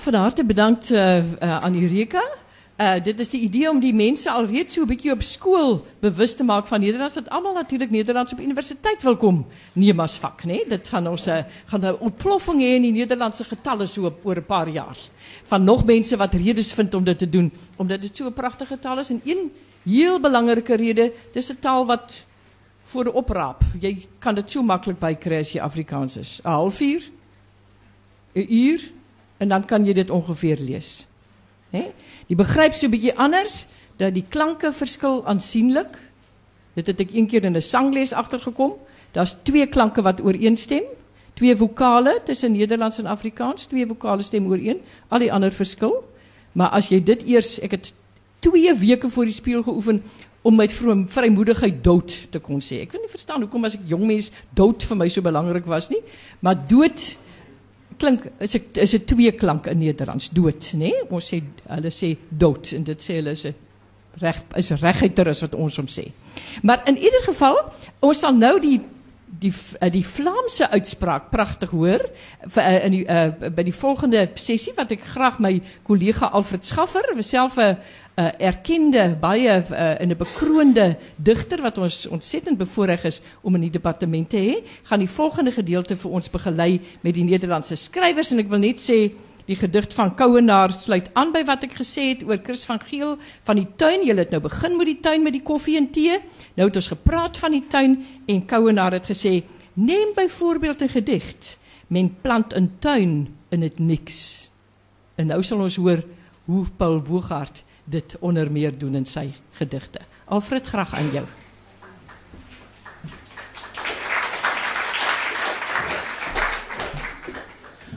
van harte bedankt uh, aan Eureka. Uh, dit is die idee om die mensen alreeds zo'n beetje op school bewust te maken van Nederlands. Dat allemaal natuurlijk Nederlands op universiteit wil komen. Neem als vak, nee? Dat gaan ons uh, gaan ontploffing in die Nederlandse getallen zo voor een paar jaar. Van nog mensen wat redes vindt om dit te doen. Omdat het zo'n prachtig getal is. En één heel belangrijke reden, dit is een taal wat voor de opraap. Je kan het zo makkelijk bij krijgen als je Afrikaans is. Half uur, een uur, en dan kan je dit ongeveer lezen. Nee? Die begrijpt so 'n bietjie anders dat die klanke verskil aansienlik. Dit het ek een keer in 'n sangles agtergekom. Daar's twee klanke wat ooreenstem. Twee vokale tussen Nederlands en Afrikaans, twee vokale stem ooreen, al die ander verskil. Maar as jy dit eers, ek het 2 weke voor die spieël geoefen om met vrymoedigheid dood te kon sê. Ek kan nie verstaan hoekom as ek jong mens dood vir my so belangrik was nie, maar dood klink is ek is 'n twee klank in Nederlands dood, nê? Nee? Ons sê hulle sê dood en dit sê hulle is 'n reg is reguiter is wat ons hom sê. Maar in ieder geval, ons sal nou die die die Vlaamse uitspraak pragtig hoor in die uh, die volgende sessie wat ek graag my kollega Alfred Schaffer, self 'n uh, erkende baie uh, in 'n bekroonde digter wat ons ontsettend bevoorreg is om in die departement te hê, gaan die volgende gedeelte vir ons begelei met die Nederlandse skrywers en ek wil net sê die gedig van Kouenaar sluit aan by wat ek gesê het oor Chris van Geel van die tuin. Jy het nou begin met die tuin met die koffie en tee. Nou het ons gepraat van die tuin en Kouenaar het gesê: "Neem byvoorbeeld 'n gedig. Men plant 'n tuin in dit niks." En nou sal ons hoor hoe Paul Bogaert dit onder meer doen in sy gedigte. Alfred, graag aan jou.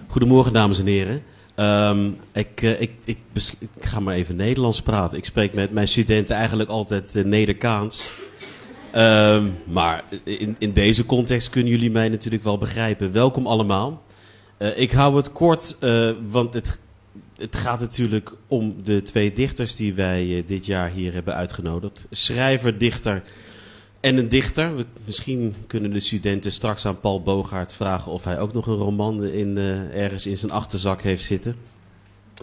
Goedemorgen, dames en heren. Um, ik, uh, ik, ik, ik, ga maar even Nederlands praten. Ik spreek met mijn studenten eigenlijk altijd uh, Nederkaans. Um, maar in, in deze context kunnen jullie mij natuurlijk wel begrijpen. Welkom allemaal. Uh, ik hou het kort, want het, het gaat natuurlijk om de twee dichters die wij dit jaar hier hebben uitgenodigd. Schrijver, dichter en een dichter. Misschien kunnen de studenten straks aan Paul Bogaert vragen of hij ook nog een roman in, uh, ergens in zijn achterzak heeft zitten.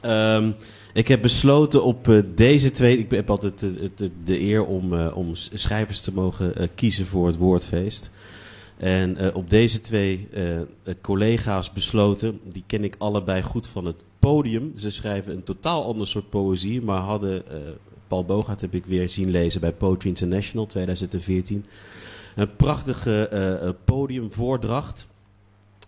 Um, ik heb besloten op uh, deze twee. Ik heb altijd de, de, eer om, om schrijvers te mogen kiezen voor het woordfeest. En op deze twee collega's besloten, die ken ik allebei goed van het podium. Ze schrijven een totaal ander soort poëzie, maar hadden Paul Bogaert heb ik weer zien lezen bij Poetry International 2014. Een prachtige podiumvoordracht.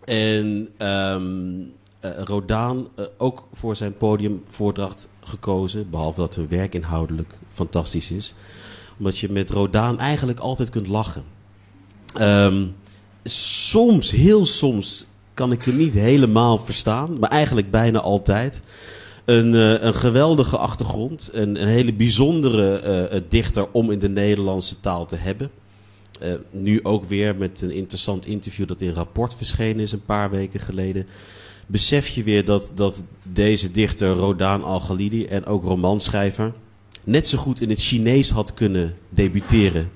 En um, Rodaan ook voor zijn podiumvoordracht gekozen. Behalve dat hun werk inhoudelijk fantastisch is. Omdat je met Rodaan eigenlijk altijd kunt lachen. Um, soms, heel soms, kan ik hem niet helemaal verstaan. Maar eigenlijk bijna altijd een, uh, een geweldige achtergrond. Een, een hele bijzondere uh, dichter om in de Nederlandse taal te hebben. Nu ook weer met een interessant interview dat in rapport verschenen is een paar weken geleden. Besef je weer dat, dat deze dichter Rodaan Al-Ghalidi en ook romanschrijver net zo goed in het Chinees had kunnen debuteren.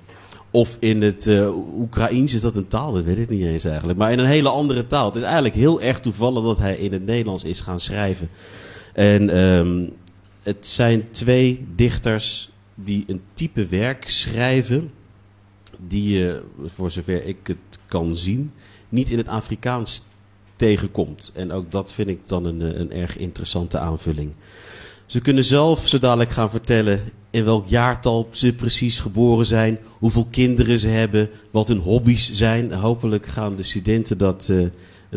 Of in het uh, Oekraïens, is dat een taal? Dat weet ik niet eens eigenlijk. Maar in een hele andere taal. Het is eigenlijk heel erg toevallig dat hij in het Nederlands is gaan schrijven. En um, het zijn twee dichters die een type werk schrijven die je, voor zover ik het kan zien, niet in het Afrikaans tegenkomt. En ook dat vind ik dan een, een erg interessante aanvulling. Ze kunnen zelf zo dadelijk gaan vertellen in welk jaartal ze precies geboren zijn, hoeveel kinderen ze hebben, wat hun hobby's zijn. Hopelijk gaan de studenten dat uh,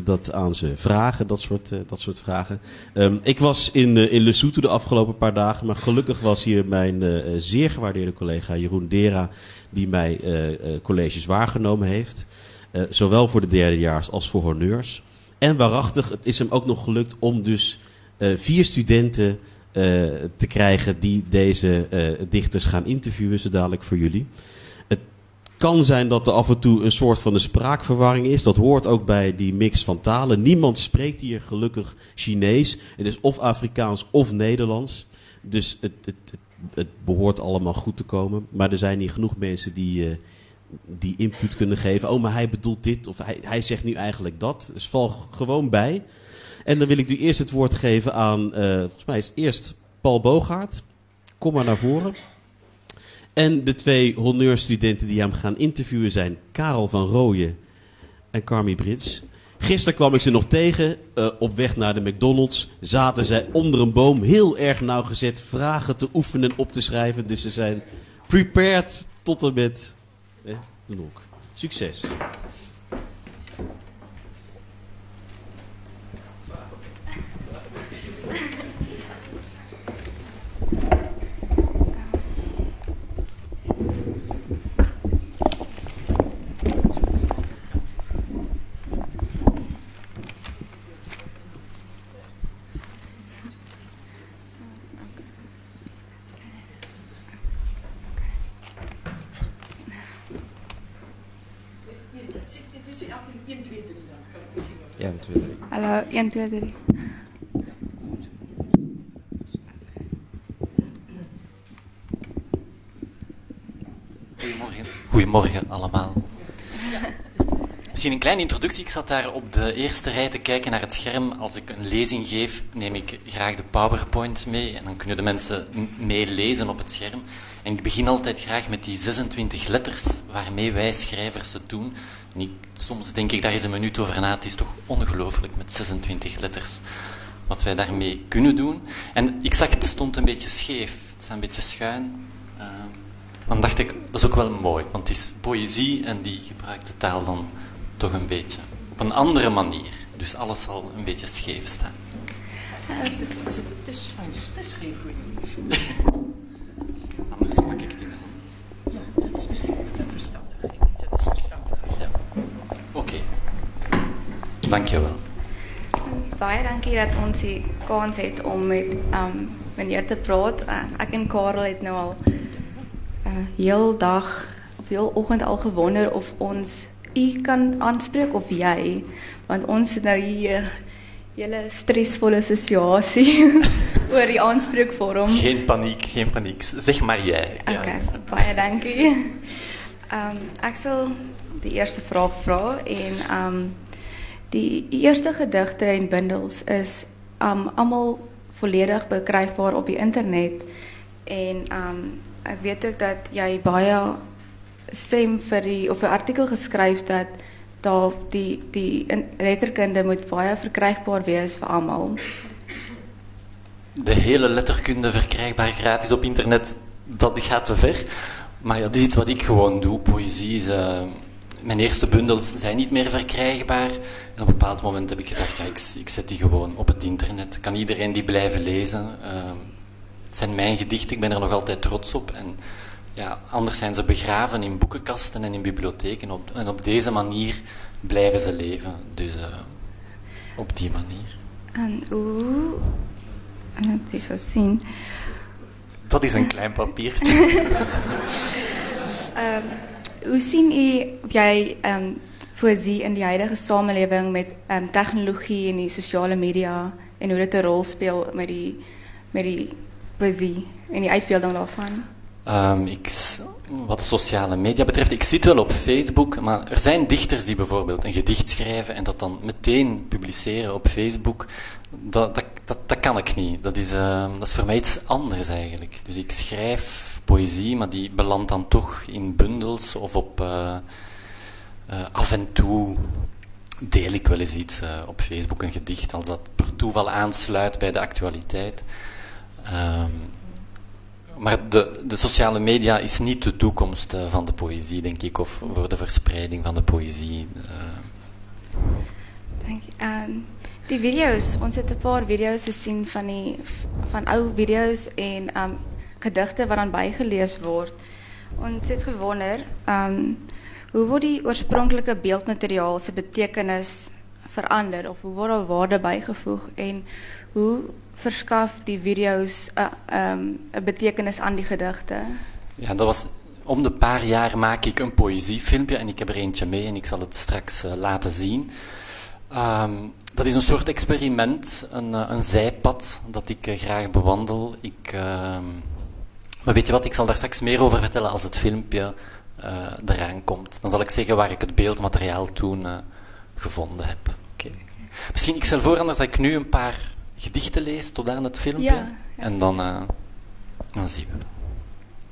dat aan ze vragen, dat soort, uh, dat soort vragen. Um, ik was in, uh, in Lesotho de afgelopen paar dagen, maar gelukkig was hier mijn zeer gewaardeerde collega Jeroen Dera, die mij colleges waargenomen heeft. zowel voor de derdejaars als voor honneurs. En waarachtig, het is hem ook nog gelukt om dus vier studenten te krijgen die deze dichters gaan interviewen, zo dadelijk voor jullie kan zijn dat er af en toe een soort van de spraakverwarring is. Dat hoort ook bij die mix van talen. Niemand spreekt hier gelukkig Chinees. Het is of Afrikaans of Nederlands. Dus het, het, het, het behoort allemaal goed te komen. Maar er zijn niet genoeg mensen die, uh, die input kunnen geven. Oh, maar hij bedoelt dit of hij, hij zegt nu eigenlijk dat. Dus val gewoon bij. En dan wil ik nu eerst het woord geven aan, uh, volgens mij is eerst Paul Bogaert. Kom maar naar voren. En de twee honneurstudenten die hem gaan interviewen zijn Karel van Rooyen en Carmi Brits. Gisteren kwam ik ze nog tegen uh, op weg naar de McDonald's. Zaten zij onder een boom heel erg nauwgezet vragen te oefenen op te schrijven. Dus ze zijn prepared tot en met eh, de nok. Succes. Ja, 2, 3. Hallo, 1, 2, 3. Goedemorgen. Goedemorgen allemaal. Misschien een kleine introductie. Ik zat daar op de eerste rij te kijken naar het scherm. Als ik een lezing geef, neem ik graag de PowerPoint mee. En dan kunnen de mensen meelezen op het scherm. En ik begin altijd graag met die 26 letters waarmee wij schrijvers het doen. En ik, soms denk ik daar eens een minuut over na. Het is toch ongelooflijk met 26 letters wat wij daarmee kunnen doen. En ik zag het stond een beetje scheef. Het staat een beetje schuin. Uh, dan dacht ik, dat is ook wel mooi. Want het is poëzie en die gebruikt de taal dan toch een beetje op een andere manier. Dus alles zal een beetje scheef staan. Het is scheef voor jullie. Anders pak ik het in de hand. Ja, dat is misschien verstandig. Dat is verstandig. Ja. Oké. Okay. Dankjewel. Baie dankie dat ons die kans het om met um, meneer te praat. Uh, ek en Karel het nou al uh, heel dag of heel oggend al gewonder of ons u kan aanspreek of jy want ons het nou hier hele stresvolle situasie oor die aanspreekvorm. Geen paniek, geen paniek. Zeg maar jij. Okay, ja. baie dankie. Ehm um, ek sal die eerste vraag vra en ehm um, die eerste gedigte en bundels is um almal volledig bekryfbaar op die internet en um ek weet ook dat jy baie stem vir die of 'n artikel geskryf dat daar die die letterkunde moet baie verkrygbaar wees vir almal. De hele letterkunde verkrijgbaar gratis op internet, dat gaat te ver. Maar ja, dat is iets wat ik gewoon doe. Poëzie is... Uh, mijn eerste bundels zijn niet meer verkrijgbaar. En op een bepaald moment heb ik gedacht, ja, ik, ik zet die gewoon op het internet. Kan iedereen die blijven lezen? Uh, het zijn mijn gedichten, ik ben er nog altijd trots op. En ja, anders zijn ze begraven in boekenkasten en in bibliotheken. Op, en op deze manier blijven ze leven. Dus uh, op die manier. En hoe... Het is zo zien. Dat is een klein papiertje. um, hoe of jy um poëzie in die huidige samelewing met um tegnologie en die sosiale media en hoe dit 'n rol speel met die met die en die uitbeelding daarvan? Um, ik, wat sociale media betreft, ik zit wel op Facebook, maar er zijn dichters die bijvoorbeeld een gedicht schrijven en dat dan meteen publiceren op Facebook. Dat, dat, dat, dat kan ik niet. Dat is, dat is voor mij iets anders eigenlijk. Dus ik schrijf poëzie, maar die belandt dan toch in bundels of op uh, uh, af en toe deel ik wel eens iets uh, op Facebook, een gedicht, als dat per toeval aansluit bij de actualiteit. Um, maar de, de, sociale media is niet de toekomst van de poëzie, denk ik, of voor de verspreiding van de poëzie. Dank je. Die video's, ons het een paar video's gezien van, van oude video's en um, gedigte wat dan bygelees word. Ons het gewonder, ehm um, hoe word die oorspronklike beeldmateriaal se betekenis verander of hoe word daar waarde bygevoeg en hoe verskaf die video's 'n uh, ehm betekenis aan die gedigte? Ja, dat was om de paar jaar maak ik een poëziefilmpje en ik heb er eentje mee en ik zal het straks uh, laten zien. Um, dat is een soort experiment, een, een zijpad dat ik graag bewandel. Ik, maar weet je wat, ik zal daar straks meer over vertellen als het filmpje uh, eraan komt. Dan zal ik zeggen waar ik het beeldmateriaal toen uh, gevonden heb. Okay. Misschien, ik stel voor anders dat ik nu een paar gedichten lees tot aan het filmpje. Ja, ja. En dan, eh, dan zien we.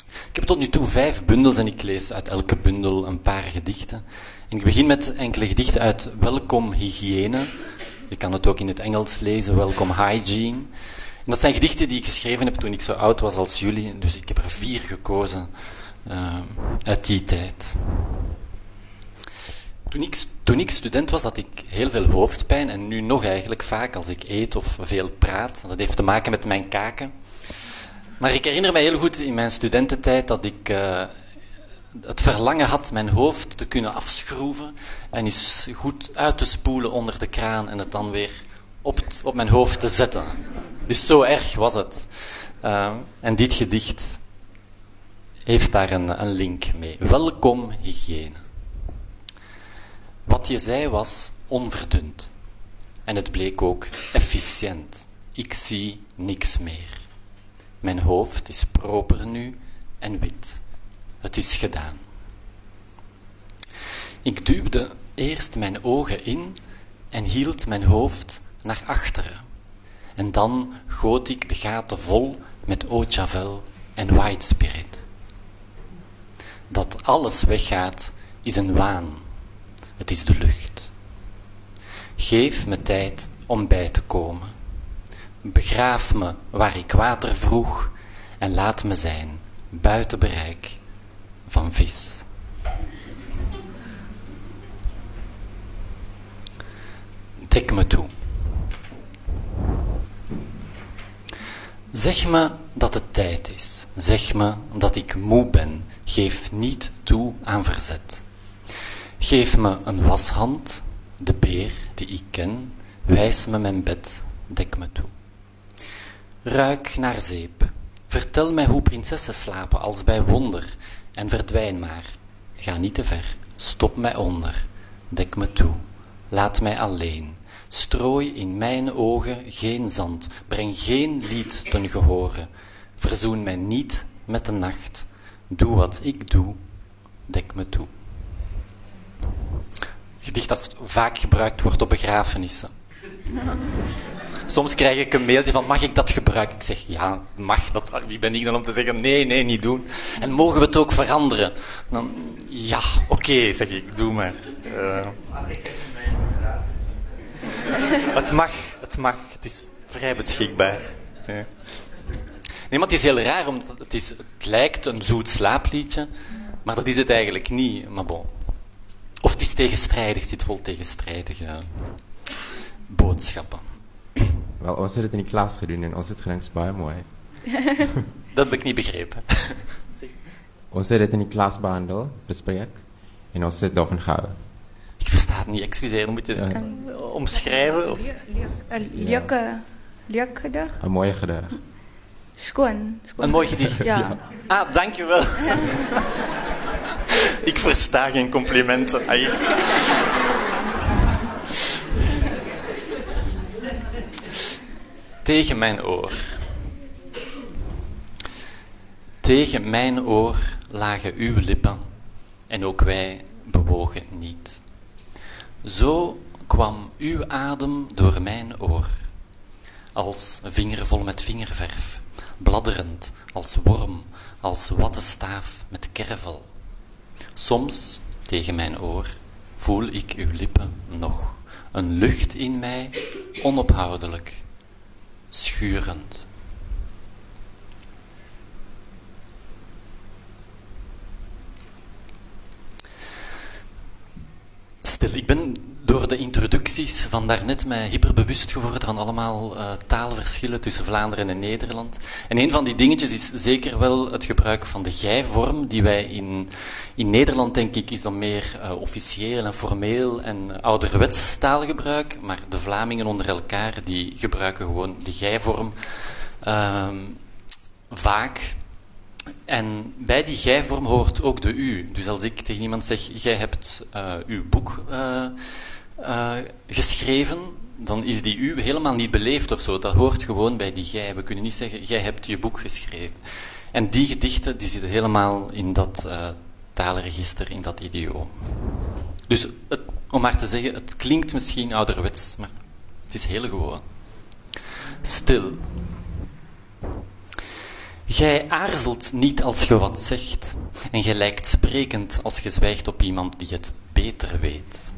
Ik heb tot nu toe vijf bundels en ik lees uit elke bundel een paar gedichten. En ik begin met enkele gedichten uit Welkom Hygiëne. Je kan het ook in het Engels lezen, Welkom Hygiene. Dat zijn gedichten die ik geschreven heb toen ik zo oud was als jullie. Dus ik heb er vier gekozen eh, uit die tijd. Toen ik, toen student was, had ik heel veel hoofdpijn en nu nog eigenlijk vaak als ik eet of veel praat. Dat heeft te maken met mijn kaken. Maar ik herinner me heel goed in mijn studententijd dat ik eh, het verlangen had mijn hoofd te kunnen afschroeven en eens goed uit te spoelen onder de kraan en het dan weer op, op mijn hoofd te zetten. Dus zo erg was het. Eh, en dit gedicht heeft daar een, een link mee. Welkom hygiëne. Wat je zei was onverdund. En het bleek ook efficiënt. Ik zie niks meer. Mijn hoofd is proper nu en wit. Het is gedaan. Ik duwde eerst mijn ogen in en hield mijn hoofd naar achteren. En dan goot ik de gaten vol met javel en white spirit. Dat alles weggaat is een waan. Het is de lucht. Geef me tijd om bij te komen. Begraaf me waar ik water vroeg en laat me zijn buiten bereik van vis. Dek me toe. Zeg me dat het tijd is. Zeg me dat ik moe ben. Geef niet toe aan verzet. Geef me een washand, de beer die ik ken. Wijs me mijn bed, dek me toe. Ruik naar zeep. Vertel mij hoe prinsessen slapen als bij wonder. En verdwijn maar. Ga niet te ver. Stop mij onder. Dek me toe. Laat mij alleen. Strooi in mijn ogen geen zand. Breng geen lied ten gehore. Verzoen mij niet met de nacht. Doe wat ik doe. Dek me toe. Gedicht dat vaak gebruikt wordt op begrafenissen. Soms krijg ik een mailtje van, mag ik dat gebruiken? Ik zeg, ja, mag. Dat, wie ben ik dan om te zeggen, nee, nee, niet doen. En mogen we het ook veranderen? Dan, ja, oké, zeg ik, doe maar. Eh, het mag, het mag. Het is vrij beschikbaar. Ja. Nee, maar het is heel raar, omdat het, is, het lijkt een zoet slaapliedje, maar dat is het eigenlijk niet. Maar bon. Of het is tegenstrijdig, het zit vol tegenstrijdige boodschappen. Wel, ons het in die klas gedoen en ons het is baie mooi. Dat heb ik niet begrepen. Ons het in die klas behandel, bespreek en ons het daarvan gehou. Ik versta het niet, excuseer, moet je het omschrijven? Of? Een leuke, leuk gedig. 'n Mooi gedig. Skoon. skoon. Een mooi gedicht. Ja. Ah, dankjewel. ik versta geen complimenten. Ai. Tegen mijn oor. Tegen mijn oor lagen uw lippen en ook wij bewogen niet. Zo kwam uw adem door mijn oor, als vinger vol met vingerverf, bladderend als worm, als wattenstaaf met kervel. Soms, tegen mijn oor, voel ik uw lippen nog, een lucht in mij, onophoudelijk, schurend. Stil, ik ben door de introducties van daarnet mij hyperbewust geworden van allemaal eh, taalverschillen tussen Vlaanderen en Nederland. En een van die dingetjes is zeker wel het gebruik van de gij-vorm, die wij in, in Nederland, denk ik, is dan meer eh, officieel en formeel en ouderwets taalgebruik, maar de Vlamingen onder elkaar, die gebruiken gewoon de gij-vorm ehm, vaak. En bij die gij-vorm hoort ook de u. Dus als ik tegen iemand zeg, jij hebt eh, uw boek eh, eh, geschreven, dan is die u helemaal niet beleefd of zo. Dat hoort gewoon bij die gij. We kunnen niet zeggen, jij hebt je boek geschreven. En die gedichten die zitten helemaal in dat taalregister, in dat idioom. Dus het, om maar te zeggen, het klinkt misschien ouderwets, maar Het is heel gewoon. Stil. Gij aarzelt niet als je wat zegt, en gij lijkt sprekend als je zwijgt op iemand die het beter weet.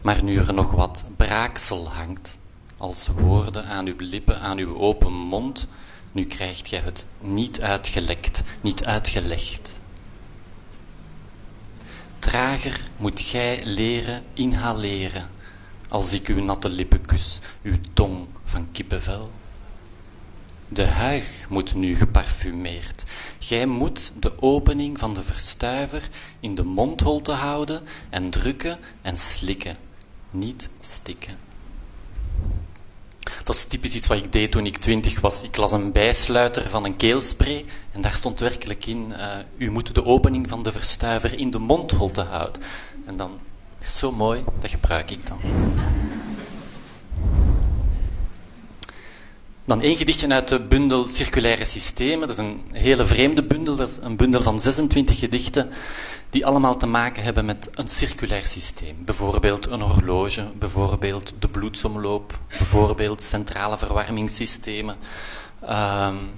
Maar nu er nog wat braaksel hangt, als woorden aan uw lippen, aan uw open mond, nu krijgt gij het niet uitgelekt, niet uitgelegd. Trager moet gij leren inhaleren, als ik uw natte lippen kus, uw tong van kippenvel. De huig moet nu geparfumeerd. Gij moet de opening van de verstuiver in de mondholte houden en drukken en slikken, niet stikken. Dat is typisch iets wat ik deed toen ik twintig was. Ik las een bijsluiter van een keelspray en daar stond werkelijk in: uh, U moet de opening van de verstuiver in de mondholte houden. En dan is zo mooi, dat gebruik ik dan. Dan één gedichtje uit de bundel Circulaire Systemen. Dat is een hele vreemde bundel. Dat is een bundel van 26 gedichten die allemaal te maken hebben met een circulair systeem. Bijvoorbeeld een horloge, bijvoorbeeld de bloedsomloop, bijvoorbeeld centrale verwarmingssystemen. Um,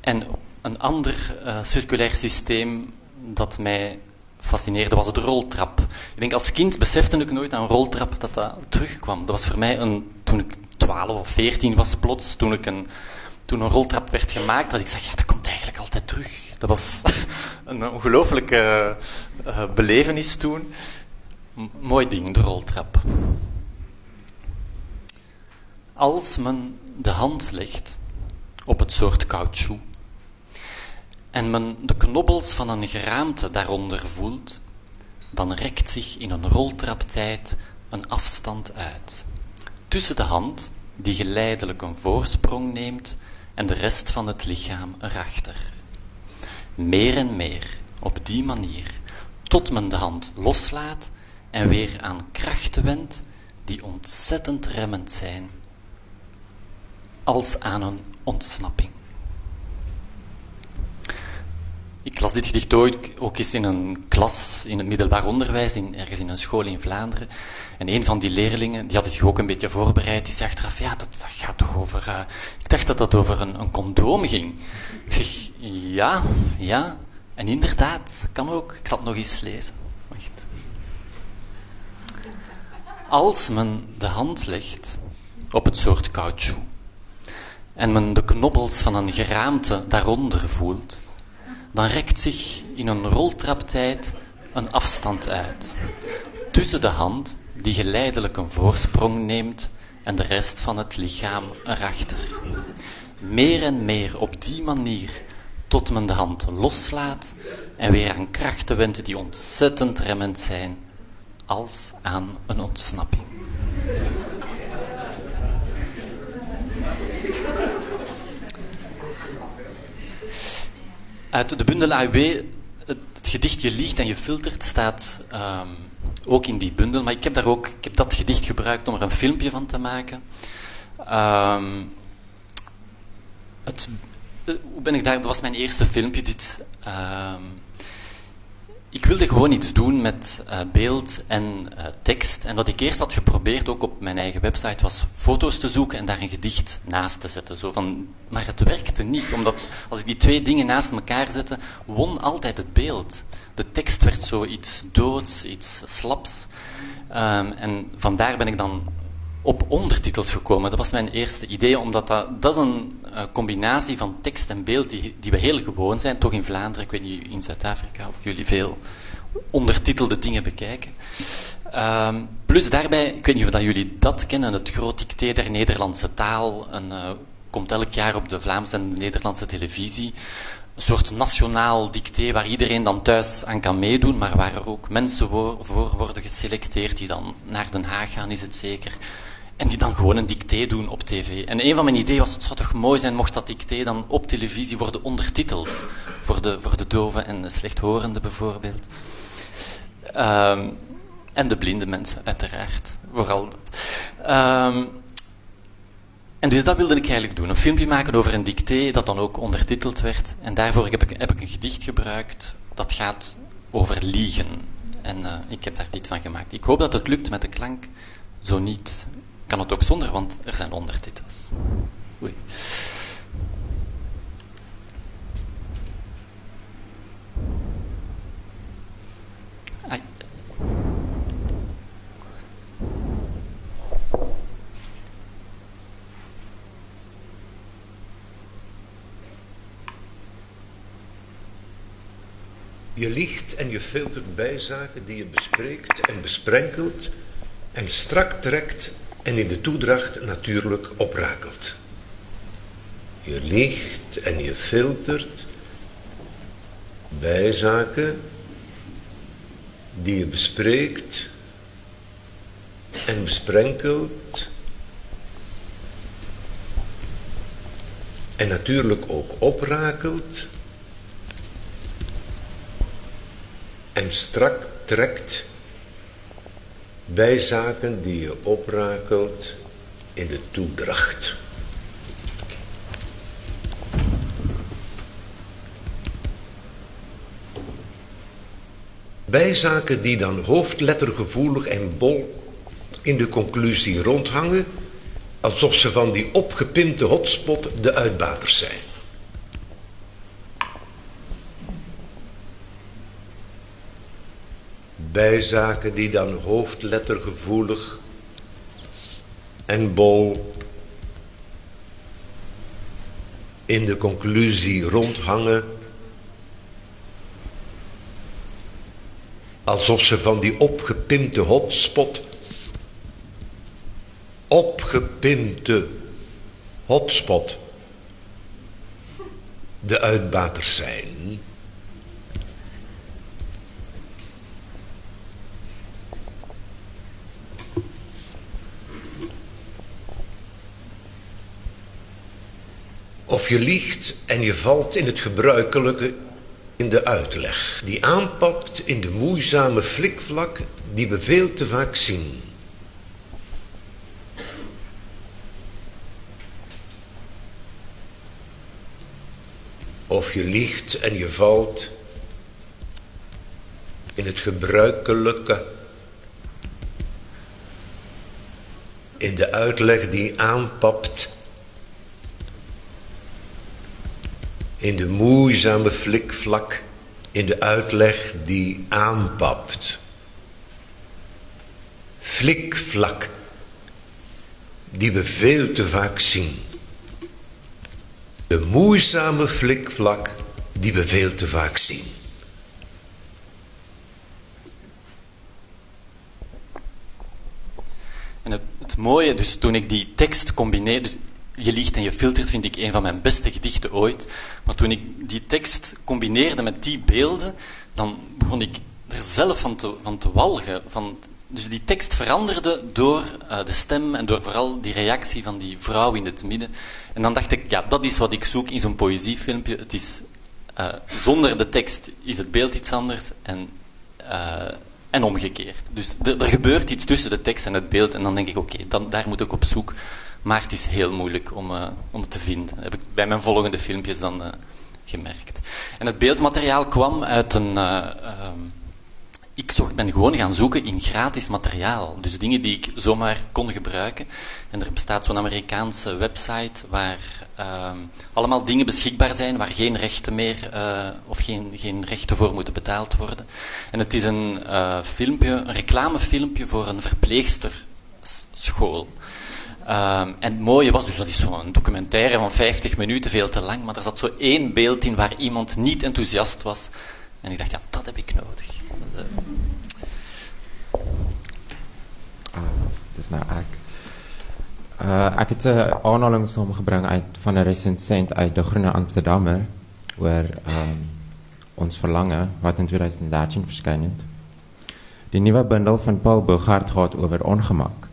en een ander uh, circulair systeem dat mij fascineerde was de roltrap. Ik denk als kind besefte ik nooit aan roltrap dat dat terugkwam. Dat was voor mij een, toen ik 12 of 14 was plots, toen, ik een, toen een roltrap werd gemaakt, dat ik zeg, ja, dat komt eigenlijk altijd terug. Dat was een ongelooflijke uh, belevenis toen. Mooi ding, de roltrap. Als men de hand legt op het soort caoutchouc en men de knobbels van een geraamte daaronder voelt, dan rekt zich in een roltraptijd een afstand uit. Tussen de hand, die geleidelijk een voorsprong neemt, en de rest van het lichaam erachter. Meer en meer, op die manier, tot men de hand loslaat en weer aan krachten wendt die ontzettend remmend zijn, als aan een ontsnapping. Ik las dit gedicht ook eens in een klas in het middelbaar onderwijs, in, ergens in een school in Vlaanderen. En een van die leerlingen, die had zich ook een beetje voorbereid, die zei achteraf, ja, dat, gaat toch over... Uh, ik dacht dat dat over een, een condoom ging. Ik zeg, ja, ja. En inderdaad, kan ook. Ik zal het nog eens lezen. Als men de hand legt op het soort caoutchouc en men de knobbels van een geraamte daaronder voelt, dan rekt zich in een roltraptijd een afstand uit. Tussen de hand, die geleidelijk een voorsprong neemt, en de rest van het lichaam erachter. Meer en meer op die manier, tot men de hand loslaat en weer aan krachten wendt die ontzettend remmend zijn, als aan een ontsnapping. Uit de bundel AUB, het, gedicht Je liegt en je filtert staat um, ook in die bundel. Maar ik heb, daar ook, ik heb dat gedicht gebruikt om er een filmpje van te maken. Um, het, eh, hoe ben ik daar? Dat was mijn eerste filmpje. Dit, um, ik wilde gewoon iets doen met uh, beeld en uh, tekst. En wat ik eerst had geprobeerd, ook op mijn eigen website, was foto's te zoeken en daar een gedicht naast te zetten. Zo van, maar het werkte niet, omdat als ik die twee dingen naast elkaar zette, won altijd het beeld. De tekst werd zoiets doods, iets slaps. Um, en vandaar ben ik dan op ondertitels gekomen. Dat was mijn eerste idee, omdat dat, dat is een uh, combinatie van tekst en beeld die, die we heel gewoon zijn, toch in Vlaanderen, ik weet niet in Zuid-Afrika of jullie veel ondertitelde dingen bekijken. Uh, plus daarbij, ik weet niet of dat jullie dat kennen, het groot dicté der Nederlandse taal, een, uh, komt elk jaar op de Vlaamse en de Nederlandse televisie. Een soort nationaal dicté waar iedereen dan thuis aan kan meedoen, maar waar er ook mensen voor, voor worden geselecteerd die dan naar Den Haag gaan, is het zeker en die dan gewoon een dicté doen op tv. En een van mijn ideeën was, het zou toch mooi zijn mocht dat dicté dan op televisie worden ondertiteld. Voor de, voor de doven en de slechthorenden bijvoorbeeld. Um, en de blinde mensen, uiteraard. Vooral dat. Um, en dus dat wilde ik eigenlijk doen. Een filmpje maken over een dicté dat dan ook ondertiteld werd. En daarvoor heb ik, heb ik een gedicht gebruikt dat gaat over liegen. En uh, ik heb daar dit van gemaakt. Ik hoop dat het lukt met de klank. Zo niet, kan het ook zonder, want er zijn ondertitels. Oei. Je liegt en je filtert bijzaken die je bespreekt en besprenkelt en strak trekt en in de toedracht natuurlijk oprakelt. Je liegt en je filtert bijzaken die je bespreekt en besprenkelt en natuurlijk ook oprakelt en strak trekt bij zaken die je oprakelt in de toedracht. Bijzaken die dan hoofdlettergevoelig en bol in de conclusie rondhangen, alsof ze van die opgepimpte hotspot de uitbaters zijn. Bijzaken die dan hoofdlettergevoelig en bol in de conclusie rondhangen, alsof ze van die opgepimpte hotspot, opgepimpte hotspot, de uitbaters zijn. Of je liegt en je valt in het gebruikelijke in de uitleg, die aanpapt in de moeizame flikvlak die we veel te vaak zien. Of je liegt en je valt in het gebruikelijke, in de uitleg die aanpapt in de moeizame flikvlak, in de uitleg die aanpapt. Flikvlak, die we veel te vaak zien. De moeizame flikvlak, die we veel te vaak zien. En het, het mooie, dus toen ik die tekst combineerde, dus je liegt en je filtert vind ik een van mijn beste gedichten ooit. Maar toen ik die tekst combineerde met die beelden, dan begon ik er zelf van te, van te walgen. Van, dus die tekst veranderde door uh, de stem en door vooral die reactie van die vrouw in het midden. En dan dacht ik, ja, dat is wat ik zoek in zo'n poëziefilmpje. Het is, uh, zonder de tekst is het beeld iets anders en, uh, en omgekeerd. Dus er, gebeurt iets tussen de tekst en het beeld en dan denk ik, oké, okay, daar moet ik op zoek. Maar het is heel moeilijk om, uh, om het te vinden. Dat heb ik bij mijn volgende filmpjes dan uh, gemerkt. En het beeldmateriaal kwam uit een... Uh, ik zocht, ben gewoon gaan zoeken in gratis materiaal. Dus dingen die ik zomaar kon gebruiken. En er bestaat zo'n Amerikaanse website waar ehm, allemaal dingen beschikbaar zijn waar geen rechten meer of geen, geen rechten voor moeten betaald worden. En het is een filmpje, een reclamefilmpje voor een verpleegsterschool. Um, en het mooie was, dus dat is zo'n documentaire van 50 minuten, veel te lang, maar er zat zo één beeld in waar iemand niet enthousiast was. En ik dacht, ja, dat heb ik nodig. Uh... dus nou ek. Uh, ek het 'n aanhalingsnom gebring uit van 'n resensent uit de Groene Amsterdammer oor um, ons verlange wat in 2013 verskyn het. Die nuwe bundel van Paul Bogart gaat oor ongemak.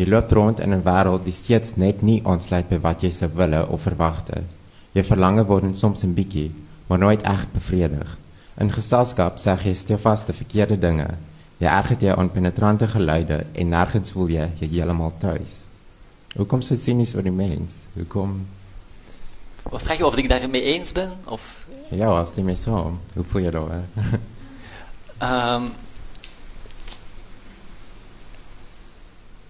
Je loopt rond in een wereld die steeds net niet aansluit bij wat je zou willen of verwachten. Je verlangen worden soms een bikkie, maar nooit echt bevredigd. In gezelschap zeg je stevast de verkeerde dingen. Je ergert je aan penetrante geluiden en nergens voel je je helemaal thuis. Hoe komt zo cynisch voor die mens? Hoe kom... Wat vraag je of ik daarmee eens ben? Of... Ja, als die mee zo. Hoe voel je dat? um,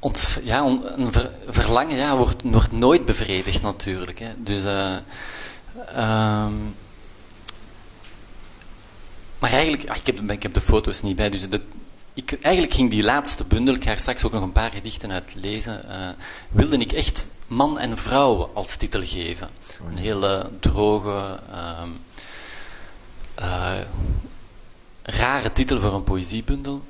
ons ja, een verlangen ja, wordt, nooit bevredigd natuurlijk. Hè. Dus, uh, maar eigenlijk, ik, heb, ik heb de foto's niet bij, dus ik, eigenlijk ging die laatste bundel, ik ga er straks ook nog een paar gedichten uit lezen, uh, wilde ik echt man en vrouw als titel geven. Een hele droge, uh, rare titel voor een poëziebundel.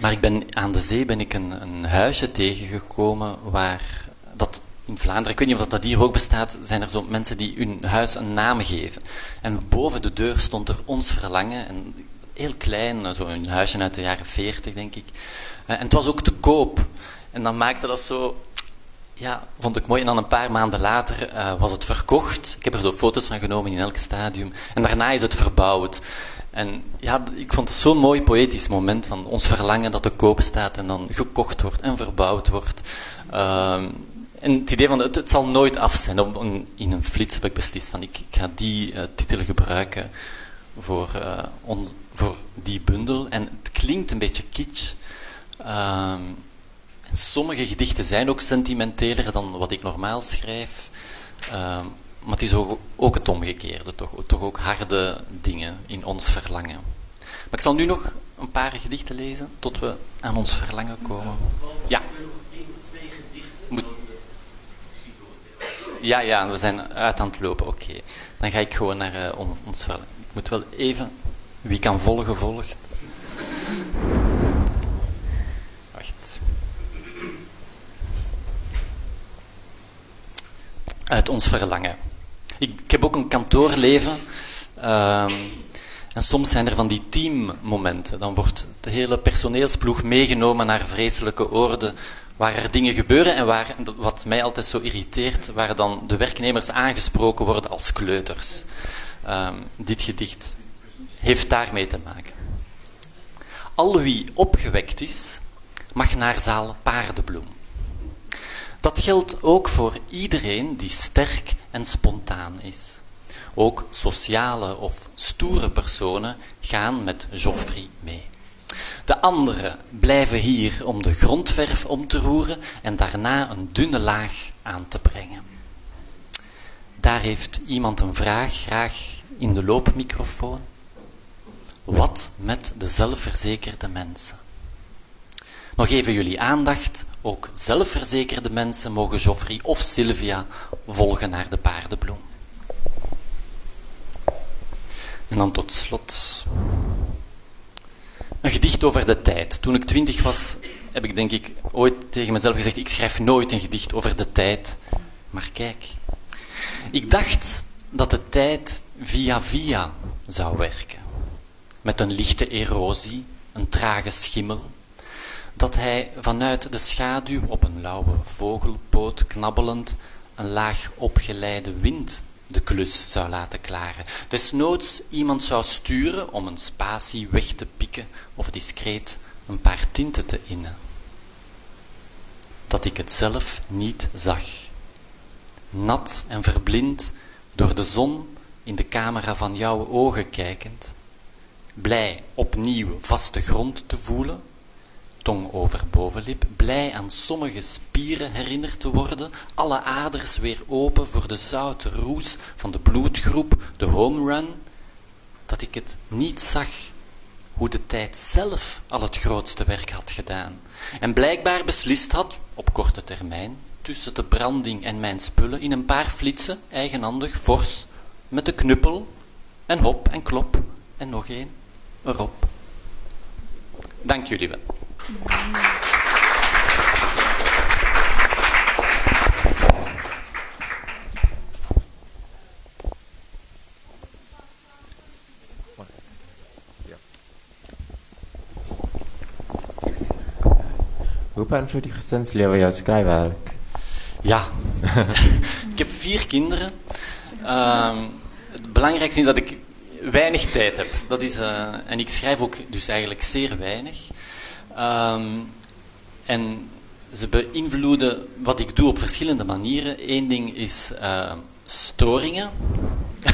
Maar ik ben, aan de zee ben ik een, een huisje tegengekomen waar dat in Vlaanderen, ik weet niet of dat hier ook bestaat, zijn er zo mensen die hun huis een naam geven. En boven de deur stond er ons verlangen. En heel klein, zo een huisje uit de jaren 40, denk ik. Eh, en het was ook te koop. En dan maakte dat zo, ja, vond ik mooi. En dan een paar maanden later uh, was het verkocht. Ik heb er zo foto's van genomen in elk stadium. En daarna is het verbouwd. En ja, ik vond het zo'n mooi poëtisch moment van ons verlangen dat te koop staat en dan gekocht wordt en verbouwd wordt. Uh, en het idee van het, zal nooit af zijn. Op in een flits heb ik beslist van ik, ga die uh, titel gebruiken voor, on, voor die bundel. En het klinkt een beetje kitsch. Ehm, en sommige gedichten zijn ook sentimenteler dan wat ik normaal schrijf. Ehm, maar het is ook, het omgekeerde, toch, toch ook harde dingen in ons verlangen. Maar ik zal nu nog een paar gedichten lezen tot we aan ons verlangen komen. Ja. Ja, ja, we zijn uit aan het lopen. Oké. Dan ga ik gewoon naar uh, ons verlangen. Ik moet wel even... Wie kan volgen, volgt. Wacht. Uit ons verlangen. Ik, heb ook een kantoorleven. Uh, en soms zijn er van die teammomenten. Dan wordt de hele personeelsploeg meegenomen naar vreselijke oorden waar er dingen gebeuren en waar, wat mij altijd zo irriteert, waar dan de werknemers aangesproken worden als kleuters. Uh, dit gedicht heeft daarmee te maken. Al wie opgewekt is, mag naar zaal paardenbloem. Dat geldt ook voor iedereen die sterk en spontaan is. Ook sociale of stoere personen gaan met Geoffrey mee. De anderen blijven hier om de grondverf om te roeren en daarna een dunne laag aan te brengen. Daar heeft iemand een vraag, graag in de loopmicrofoon. Wat met de zelfverzekerde mensen? Nog even jullie aandacht. Ook zelfverzekerde mensen mogen Joffrey of Sylvia volgen naar de paardenbloem. En dan tot slot een gedicht over de tijd. Toen ik twintig was, heb ik denk ik ooit tegen mezelf gezegd: ik schrijf nooit een gedicht over de tijd. Maar kijk, ik dacht dat de tijd via via zou werken. Met een lichte erosie, een trage schimmel, dat hij vanuit de schaduw op een lauwe vogelpoot knabbelend een laag opgeleide wind de klus zou laten klaren. Desnoods iemand zou sturen om een spatie weg te pikken of discreet een paar tinten te innen. Dat ik het zelf niet zag. Nat en verblind door de zon in de camera van jouw ogen kijkend, blij opnieuw vaste grond te voelen, tong over bovenlip, blij aan sommige spieren herinnerd te worden, alle aders weer open voor de zoute roes van de bloedgroep, de home run, dat ik het niet zag hoe de tijd zelf al het grootste werk had gedaan en blijkbaar beslist had, op korte termijn, tussen de branding en mijn spullen, in een paar flitsen, eigenhandig, fors, met de knuppel en hop en klop en nog één erop. Dank jullie wel. Hoe beïnvloedt die gezinsleven jouw schrijfwerk? Ja, ik heb vier kinderen. Uh, het belangrijkste is dat ik weinig tijd heb. Dat is, uh, en ik schrijf ook dus eigenlijk zeer weinig. Um, en ze beïnvloeden wat ik doe op verschillende manieren. Eén ding is uh, storingen,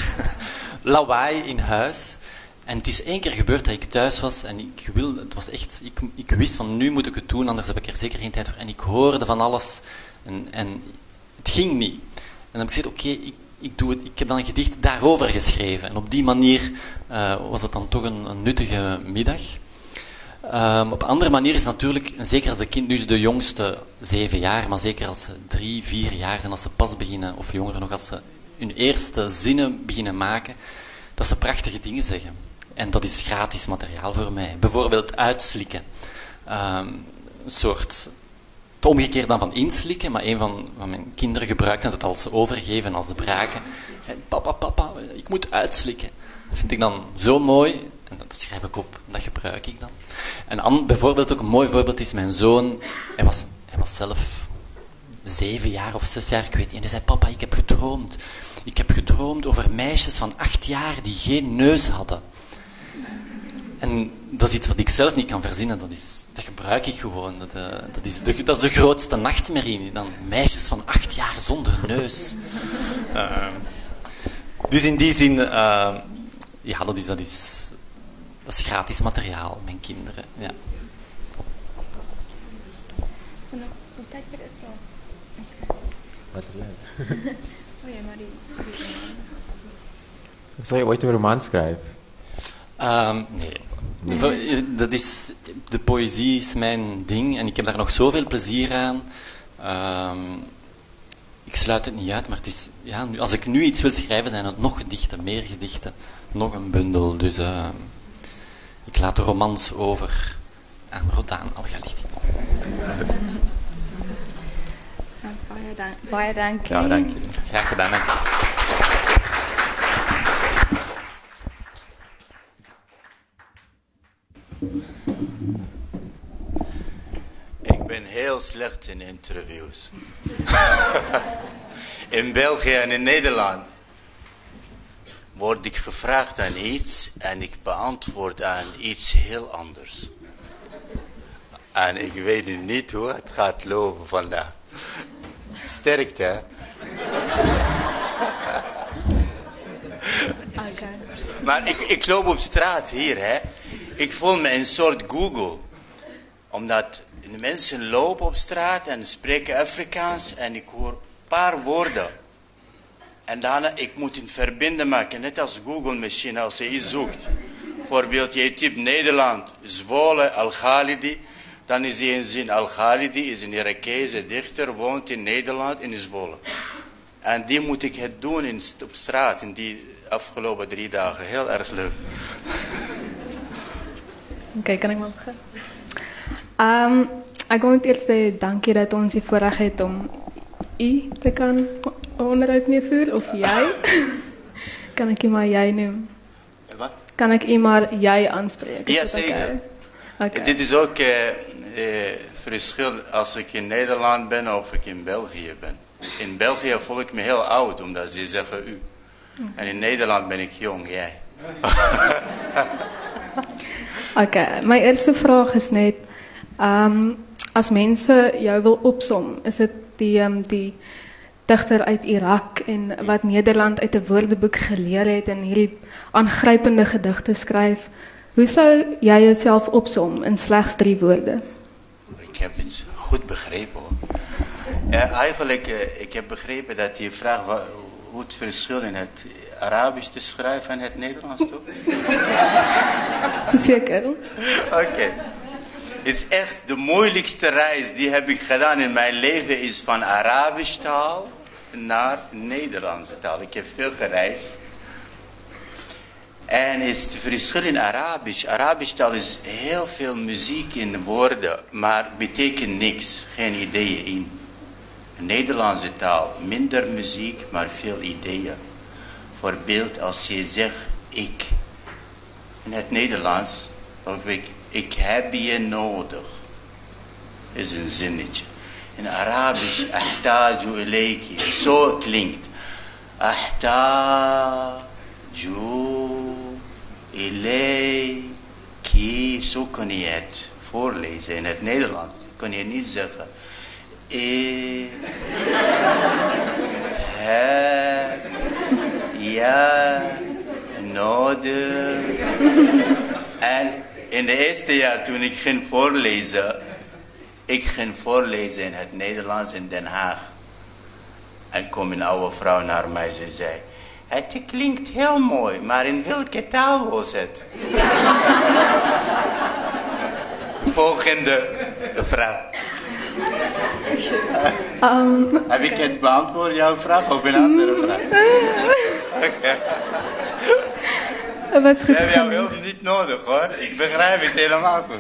lawaai in huis. En het is één keer gebeurd dat ik thuis was en ik wilde, het was echt, ik, ik wist van nu moet ik het doen, anders heb ik er zeker geen tijd voor. En ik hoorde van alles en, en het ging niet. En dan heb ik gezegd, oké, ik, ik, doe het, ik heb dan een gedicht daarover geschreven. En op die manier uh, was het dan toch een, een nuttige middag. Um, op andere manier is natuurlijk, zeker als de kind, nu de jongste zeven jaar, maar zeker als ze drie, vier jaar zijn, als ze pas beginnen, of jongeren nog, als ze hun eerste zinnen beginnen maken, dat ze prachtige dingen zeggen. En dat is gratis materiaal voor mij. Bijvoorbeeld uitslikken. Um, een soort het omgekeerde dan van inslikken, maar een van, van mijn kinderen gebruikt het als overgeven, als braken. papa, papa, ik moet uitslikken. Dat vind ik dan zo mooi, dat schrijf ik op, dat gebruik ik dan. En bijvoorbeeld ook een mooi voorbeeld is mijn zoon, hij was, hij was zelf zeven jaar of zes jaar, ik weet niet, en hij zei, papa, ik heb gedroomd. Ik heb gedroomd over meisjes van acht jaar die geen neus hadden. En dat is iets wat ik zelf niet kan verzinnen, dat, is, dat gebruik ik gewoon. Dat, uh, dat, is de, dat is de grootste nachtmerrie. Dan meisjes van acht jaar zonder neus. Uh, dus in die zin, uh, ja, dat is, dat, is, dat is gratis materiaal, mijn kinderen. Ja. Wat leuk. Oh ja, maar die... Zou je ooit een roman schrijven? Um, nee. Dat is, de poëzie is mijn ding en ik heb daar nog zoveel plezier aan. Um, ik sluit het niet uit, maar het is, ja, als ik nu iets wil schrijven, zijn het nog gedichten, meer gedichten, nog een bundel. Dus uh, ik laat de romans over aan Rodaan Algalichti. Baie dank. Ja, dank je. Graag gedaan. Dank je. Ik ben heel slecht in interviews. in België en in Nederland word ik gevraagd aan iets en ik beantwoord aan iets heel anders. En ik weet nu niet hoe het gaat lopen vandaag. Sterkte, hè? Maar ik, ik loop op straat hier, hè. Ik voel me een soort Google. Omdat de mensen lopen op straat en spreken Afrikaans en ik hoor een paar woorden. En daarna, ik moet een verbinden maken, net als Google machine als je iets zoekt. Bijvoorbeeld, je typt Nederland, Zwolle, Al-Ghalidi. Dan is hij een zin, Al-Ghalidi is een Irakese dichter, woont in Nederland, in Zwolle. En die moet ik het doen in, op straat in die afgelopen drie dagen. Heel erg leuk. Oké, kan ik maar beginnen? Um, ik wil net eerst zeggen dat ons hier voorrecht heeft om u te kan onderuit voeren. Of jij. kan ik je maar jij noemen? Wat? Kan ik je maar jij aanspreken? Ja, zeker. Okay? Dit is ook eh, eh, verschil als ik in Nederland ben of ik in België ben. In België voel ik me heel oud, omdat ze zeggen u. En in Nederland ben ik jong, jij. Oké, mijn eerste vraag is net, um, als mensen jou wil opsom, is het die, um, die dichter uit Irak en wat Nederland uit de woordenboek geleerd heeft en hierdie aangrijpende gedichten schrijft, hoe zou jij jezelf opsom in slechts drie woorden? Ik heb het goed begrepen hoor. Eigenlijk, uh, ik heb begrepen dat je vraagt hoe het verschil in het Arabisch te schrijven en het Nederlands, toch? Zeker. Oké. Het is echt de moeilijkste reis die heb ik gedaan in mijn leven is van Arabisch taal naar Nederlandse taal. Ik heb veel gereisd. En is het verschil in Arabisch. Arabisch taal is heel veel muziek in woorden, maar betekent niks. Geen ideeën in. Nederlandse taal, minder muziek, maar veel ideeën. Voorbeeld als je zegt ik. In het Nederlands, dan ik, ik heb je nodig. Is een zinnetje. In Arabisch, ahtaju ilayki. Zo klinkt. Ahtaju ilayki. Zo kun je het voorlezen. In het Nederlands kun je niet zeggen. Ik heb ja nodig. en in de eerste jaar toen ik ging voorlezen, ik ging voorlezen in het Nederlands in Den Haag. En kwam een oude vrouw naar mij, ze zei, het klinkt heel mooi, maar in welke taal was het? Volgende vraag. Um, Heb ik het beantwoord, jouw vraag, of een andere vraag? Oké. het was goed Ik heb jouw genoeg. hulp niet nodig hoor. Ik begrijp het helemaal goed.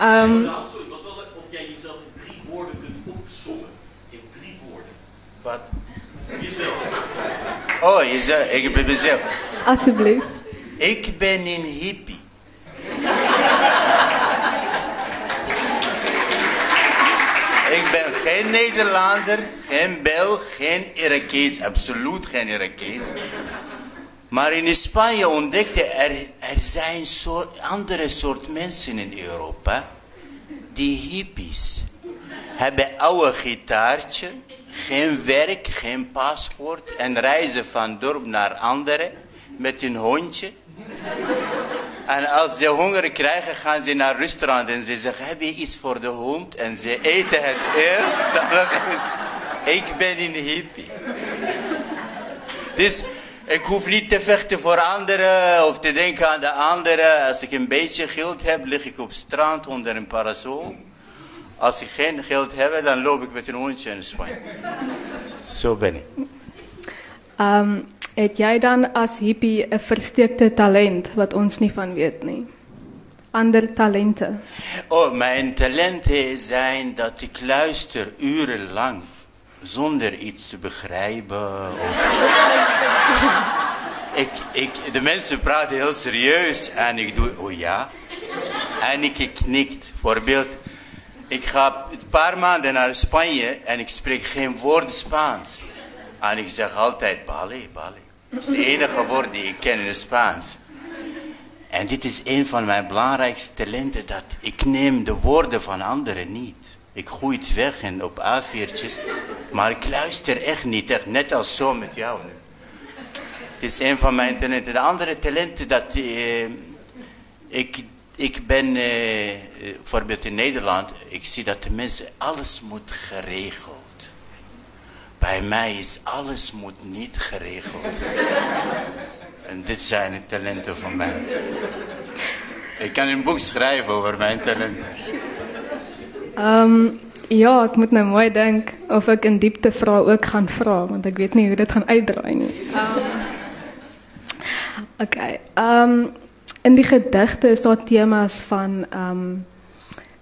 Um, Nou, sorry, het was wel of jij jezelf in drie woorden kunt opzommen. In drie woorden. Wat? Jezelf. Oh, je zei, ik ben mezelf. alsjeblieft. Ik ben een hippie. Ik ben geen Nederlander, geen Belg, geen Irakees, absoluut geen Irakees. Maar in Spanje ontdekte er, er zijn andere soort mensen in Europa, die hippies. Hebben oude gitaartje, geen werk, geen paspoort en reizen van dorp naar andere met een hondje. En als ze honger krijgen, gaan ze naar restaurant en ze zeggen, heb je iets voor de hond? En ze eten het eerst. Ik ben een hippie. Dus ik hoef niet te vechten voor anderen of te denken aan de anderen. Als ik een beetje geld heb, lig ik op strand onder een parasol. Als ik geen geld heb, dan loop ik met een hondje in Spanje. Zo ben ik. Um, het jij dan als hippie een versteekte talent wat ons niet van weet nie? Ander talente. Oh, mijn talenten zijn dat ik luister urenlang zonder iets te begrijpen. Ik, ik, de mensen praten heel serieus en ik doe, oh ja. En ik knikt. Voorbeeld, ik ga een paar maanden naar Spanje en ik spreek geen woord Spaans. En ik zeg altijd, bale, bale. Dat is het enige woord die ik ken in het Spaans. En dit is een van mijn belangrijkste talenten, dat ik neem de woorden van anderen niet. Ik gooi het weg en op A4'tjes, maar ik luister echt niet, echt, net als zo met jou nu. Het is een van mijn talenten. De andere talenten, dat eh, ik, ik ben, eh, bijvoorbeeld in Nederland, ik zie dat de mensen, alles moet geregeld. Bij mij is alles moet niet geregeld. En dit zijn de talenten van mij. Ik kan een boek schrijven over mijn talenten. Um, ja, ek moet nou mooi dink of ek in diepte vra ook gaan vra want ek weet nie hoe dit gaan uitdraai nie. Um, okay. Um in die gedigte is daar temas van um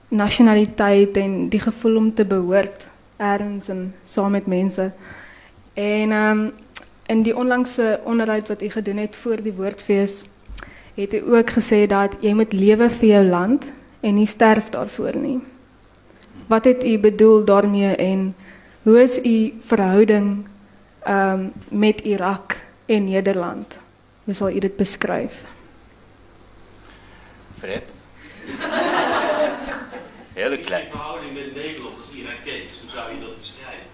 nasionaliteit en die gevoel om te behoort ergens en saam met mense. En um in die onlangse onderhoud wat u gedoen het voor die woordfees het u ook gesê dat jy moet lewe vir jou land en nie sterf daarvoor nie. Wat het u bedoel daarmee en hoe is u verhouding um, met Irak en Nederland? Hoe zal u dit beschrijven? Fred? Heel klein. Die verhouding met Nederland als Irakees, hoe zou je dat beschrijven?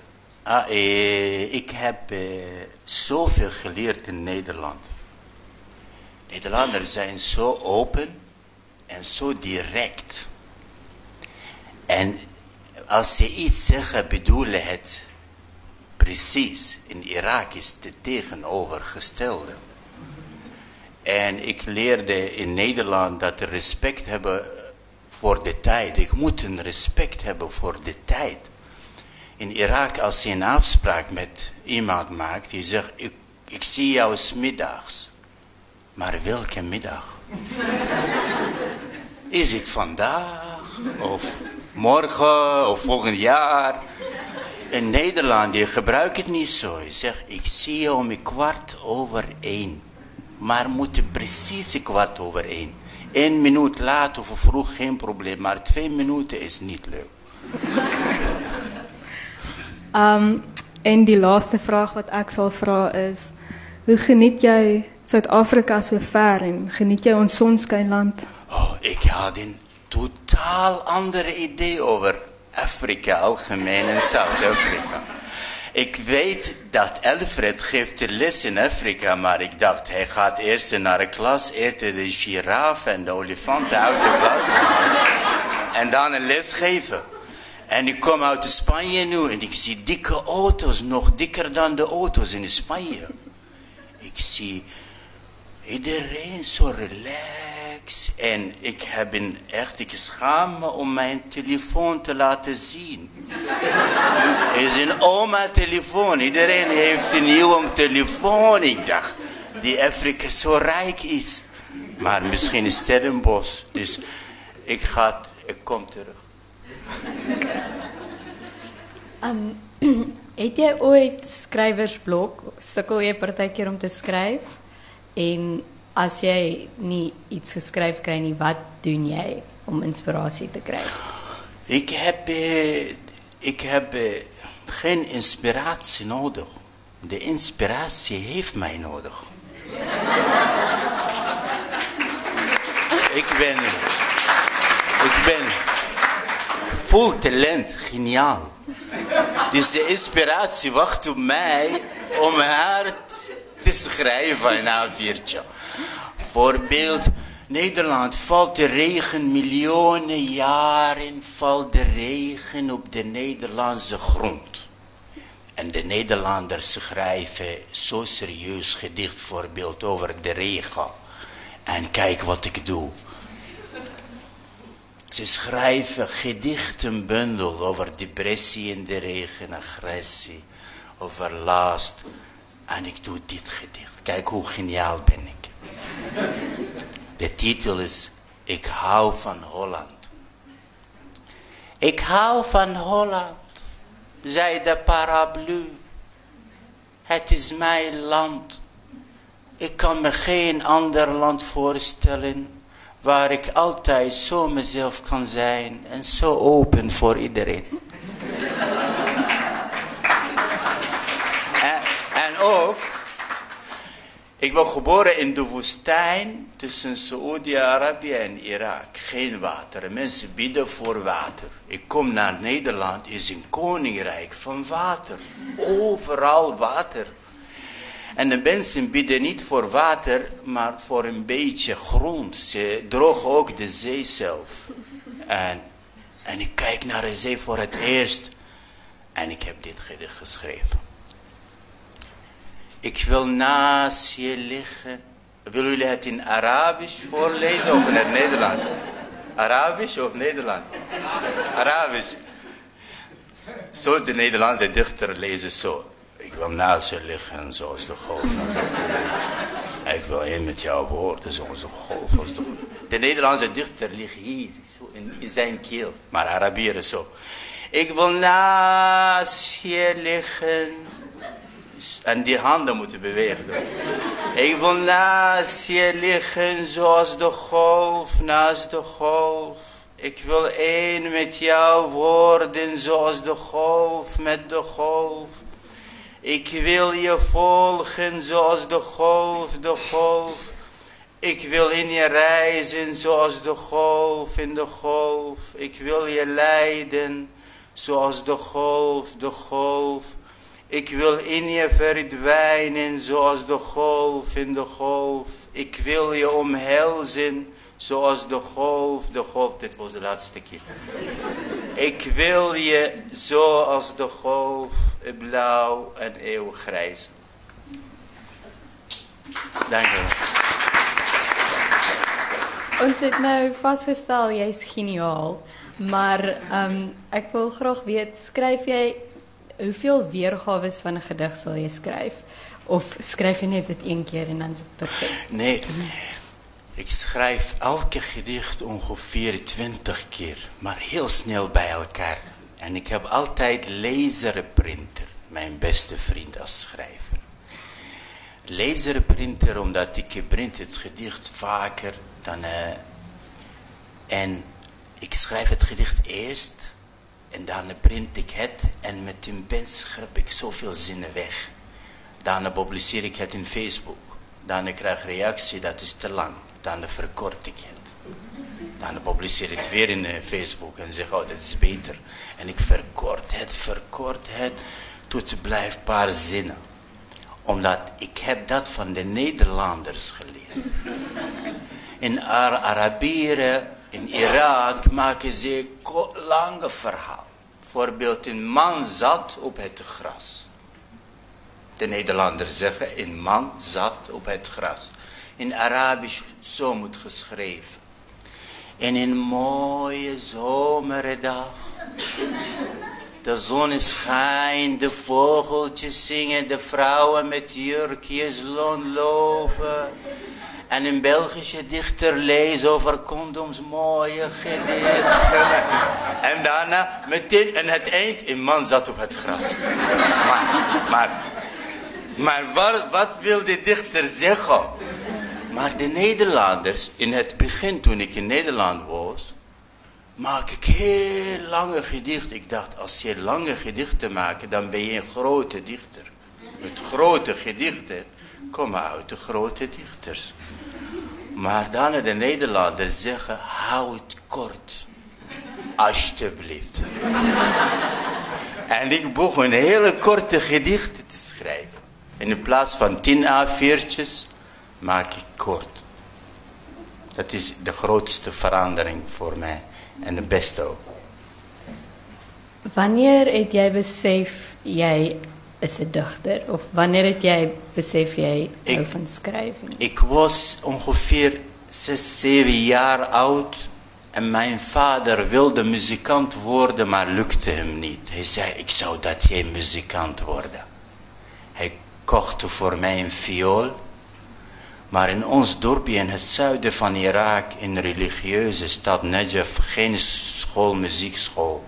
Ah, eh, ik heb eh, zoveel geleerd in Nederland. Nederlanders zijn zo open en zo direct. En als ze iets zeggen, bedoelen het precies. In Irak is het tegenovergestelde. En ik leerde in Nederland dat respect hebben voor de tijd. Ik moet een respect hebben voor de tijd. In Irak, als je een afspraak met iemand maakt, je zegt, ik, ik zie jou smiddags. Maar welke middag? Is het vandaag? Of morgen? Of volgend jaar? In Nederland, je gebruikt het niet zo. Je zegt, ik zie je om een kwart over één. Maar moet het precies een kwart over één. Eén minuut laat of vroeg geen probleem. Maar twee minuten is niet leuk. Um, en die laatste vraag wat ek sal vra is, hoe geniet jy Suid-Afrika so ver en geniet jy ons sonskynland? Oh, ik had een totaal andere idee over Afrika algemeen en Zuid-Afrika. Ik weet dat Alfred geeft de les in Afrika, maar ik dacht hij gaat eerst naar de klas, eerder de giraffe en de olifanten uit de klas. En dan een les geven. En ik kom uit Spanje nu en ik zie dikke auto's, nog dikker dan de auto's in Spanje. Ik zie iedereen zo En ik heb een echt, ik schaam me om mijn telefoon te laten zien. Het is een oma-telefoon. Iedereen heeft een nieuwe telefoon. Ik dacht, die Afrika zo rijk is. Maar misschien is Stellenbosch. Dus ik ga, ik kom terug. Um, het jy ooit skrywersblok? Sukkel jy partykeer om te skryf? En as jy nie iets kry nie, wat doen jy om inspirasie te kry? Ik heb, eh, ik heb eh, geen inspiratie nodig. De inspiratie heeft mij nodig. ik ben, ik ben vol talent, geniaal. Dus de inspiratie wacht op mij om haar te schrijven een A4'tje. Voorbeeld, Nederland valt de regen miljoenen jaren, valt de regen op de Nederlandse grond. En de Nederlanders schrijven zo serieus gedicht voorbeeld over de regen. En kijk wat ik doe. Ze schrijven gedichtenbundel over depressie in de regen, agressie, over last. En ik doe dit gedicht. Kijk hoe geniaal ben ik. De titel is Ik hou van Holland. Ik hou van Holland, zei de paraplu. Het is mijn land. Ik kan me geen ander land voorstellen waar ik altijd zo mezelf kan zijn en zo open voor iedereen. en, en ook, ik ben geboren in de woestijn tussen Saoedi-Arabië en Irak. Geen water. Mensen bidden voor water. Ik kom naar Nederland, is een koninkrijk van water. Overal water. En de mensen bidden niet voor water, maar voor een beetje grond. Ze drogen ook de zee zelf. En, en ik kijk naar de zee voor het eerst. En ik heb dit geschreven. Ik wil naast je liggen. Willen jullie het in Arabisch voorlezen of in het Nederlands? Arabisch of Nederlands? Arabisch. Zo de Nederlandse dichter lezen zo. Ik wil naast je liggen zoals de golf. Ik wil één met jouw woorden zoals de golf. De, de Nederlandse dichter ligt hier, zo in, zijn keel. Maar Arabieren zo. Ik wil naast je liggen. En die handen moeten bewegen. Ik wil naast je liggen zoals de golf naast de golf. Ik wil één met jou worden zoals de golf met de golf. Ik wil je volgen zoals de golf, de golf. Ik wil in je reizen zoals de golf in de golf. Ik wil je leiden zoals de golf, de golf. Ik wil in je verdwijnen zoals de golf in de golf. Ik wil je omhelzen zoals de golf, de golf. Dit was de laatste keer. Ik wil je zoals de golf, blauw en eeuwig grijs. Dank je Ons het nou vasgestel jy's geniaal, maar ehm um, ek wil graag weet, skryf jy hoeveel weergawe van 'n gedig sal jy skryf of skryf jy net dit een keer en dan is dit perfek? Nee. Ik schrijf elke gedicht ongeveer twintig keer, maar heel snel bij elkaar. En ik heb altijd laserprinter, mijn beste vriend als schrijver. Laserprinter omdat ik print het gedicht vaker dan... Uh, en ik schrijf het gedicht eerst en dan print ik het en met een pen schrijf ik zoveel zinnen weg. Dan publiceer ik het in Facebook. Dan krijg ik reactie, dat is te lang dan verkort ik het. Dan publiceer ik het weer in Facebook en zeg, oh, dat is beter. En ik verkort het, verkort het. tot blijf paar zinnen. Omdat ik heb dat van de Nederlanders geleerd. In Ar Arabieren, in Irak maken ze lange verhaal. Bijvoorbeeld een man zat op het gras. De Nederlanders zeggen een man zat op het gras. In Arabisch zo moet geschreven. En een mooie zomerdag. De zon schijnt, de vogeltjes zingen, de vrouwen met jurkjes lopen. En een Belgische dichter leest over condoms mooie gedichten. En daarna meteen, en het eind, een man zat op het gras. Maar, maar, maar wat, wat wil de dichter zeggen? Maar de Nederlanders, in het begin toen ik in Nederland was, maak ik heel lange gedichten. Ik dacht, als je lange gedichten maakt, dan ben je een grote dichter. Met grote gedichten komen uit de grote dichters. Maar dan de Nederlanders zeggen, hou het kort. Alsjeblieft. en ik begon hele korte gedichten te schrijven. En in plaats van tien A4'tjes, maak ik kort. Dat is de grootste verandering voor mij. En de beste ook. Wanneer het jy besef jy is 'n digter of wanneer het jy besef jy hou Ik- van skryf? Ik was ongeveer 6, 7 jaar oud. En mijn vader wilde muzikant worden, maar lukte hem niet. Hij zei, ik zou dat jij muzikant worden. Hij kocht voor mij een viool. Maar in ons dorpje in het zuiden van Irak, in de religieuze stad Najaf, geen school, muziekschool.